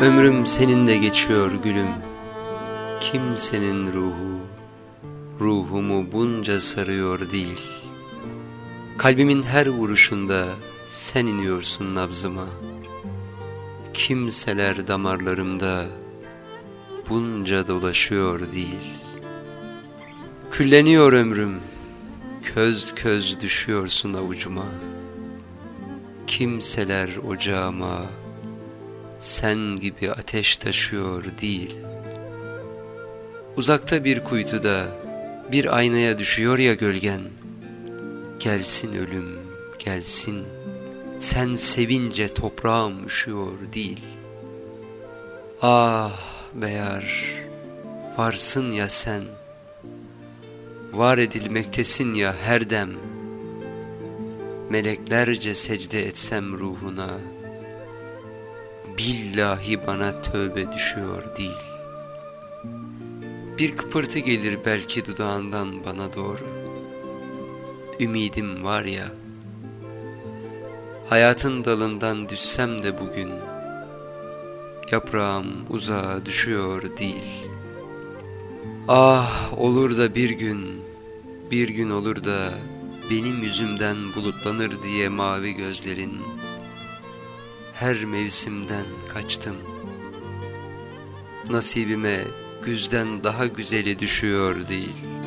Ömrüm seninle geçiyor gülüm. Kimsenin ruhu Ruhumu bunca sarıyor değil. Kalbimin her vuruşunda Sen iniyorsun nabzıma. Kimseler damarlarımda Bunca dolaşıyor değil. Külleniyor ömrüm Köz köz düşüyorsun avucuma. Kimseler ocağıma sen gibi ateş taşıyor değil. Uzakta bir kuytuda bir aynaya düşüyor ya gölgen. Gelsin ölüm, gelsin. Sen sevince toprağım üşüyor değil. Ah beyar, varsın ya sen. Var edilmektesin ya her dem. Meleklerce secde etsem ruhuna.'' Billahi bana tövbe düşüyor değil. Bir kıpırtı gelir belki dudağından bana doğru. Ümidim var ya, hayatın dalından düşsem de bugün, yaprağım uzağa düşüyor değil. Ah olur da bir gün, bir gün olur da benim yüzümden bulutlanır diye mavi gözlerin, her mevsimden kaçtım. Nasibime güzden daha güzeli düşüyor değil.''